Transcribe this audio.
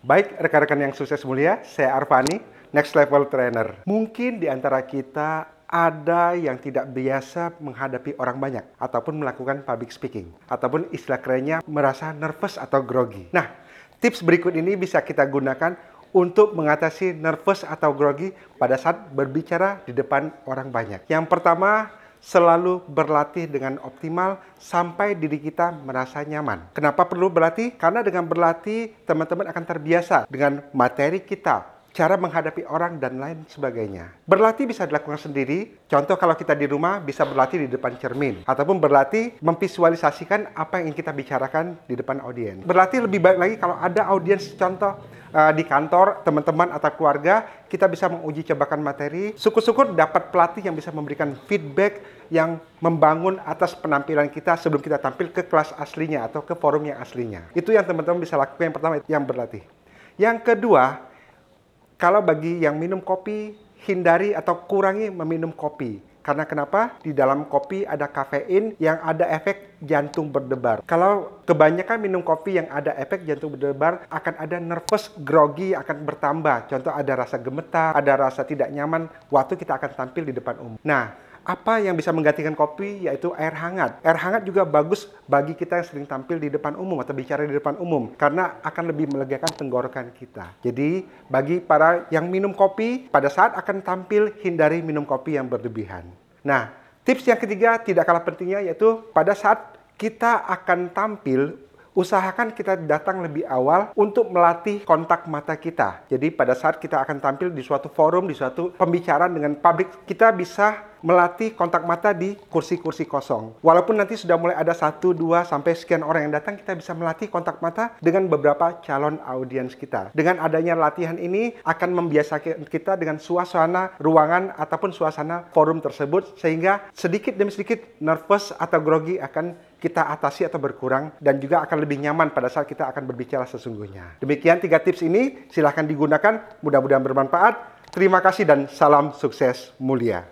Baik, rekan-rekan yang sukses mulia, saya Arfani, Next Level Trainer. Mungkin di antara kita ada yang tidak biasa menghadapi orang banyak ataupun melakukan public speaking ataupun istilah kerennya merasa nervous atau grogi. Nah, tips berikut ini bisa kita gunakan untuk mengatasi nervous atau grogi pada saat berbicara di depan orang banyak. Yang pertama, selalu berlatih dengan optimal sampai diri kita merasa nyaman. Kenapa perlu berlatih? Karena dengan berlatih, teman-teman akan terbiasa dengan materi kita, cara menghadapi orang dan lain sebagainya. Berlatih bisa dilakukan sendiri. Contoh kalau kita di rumah bisa berlatih di depan cermin ataupun berlatih memvisualisasikan apa yang ingin kita bicarakan di depan audiens. Berlatih lebih baik lagi kalau ada audiens contoh uh, di kantor, teman-teman atau keluarga, kita bisa menguji cobakan materi. Syukur-syukur dapat pelatih yang bisa memberikan feedback yang membangun atas penampilan kita sebelum kita tampil ke kelas aslinya atau ke forum yang aslinya. Itu yang teman-teman bisa lakukan yang pertama yang berlatih. Yang kedua, kalau bagi yang minum kopi, hindari atau kurangi meminum kopi. Karena kenapa? Di dalam kopi ada kafein yang ada efek jantung berdebar. Kalau kebanyakan minum kopi yang ada efek jantung berdebar, akan ada nervous, grogi akan bertambah. Contoh ada rasa gemetar, ada rasa tidak nyaman waktu kita akan tampil di depan umum. Nah, apa yang bisa menggantikan kopi yaitu air hangat. Air hangat juga bagus bagi kita yang sering tampil di depan umum atau bicara di depan umum karena akan lebih melegakan tenggorokan kita. Jadi bagi para yang minum kopi pada saat akan tampil hindari minum kopi yang berlebihan. Nah, tips yang ketiga tidak kalah pentingnya yaitu pada saat kita akan tampil usahakan kita datang lebih awal untuk melatih kontak mata kita. Jadi pada saat kita akan tampil di suatu forum, di suatu pembicaraan dengan publik, kita bisa melatih kontak mata di kursi-kursi kosong. Walaupun nanti sudah mulai ada satu, dua, sampai sekian orang yang datang, kita bisa melatih kontak mata dengan beberapa calon audiens kita. Dengan adanya latihan ini akan membiasakan kita dengan suasana ruangan ataupun suasana forum tersebut, sehingga sedikit demi sedikit nervous atau grogi akan kita atasi atau berkurang dan juga akan lebih nyaman pada saat kita akan berbicara sesungguhnya. Demikian tiga tips ini, silahkan digunakan, mudah-mudahan bermanfaat. Terima kasih dan salam sukses mulia.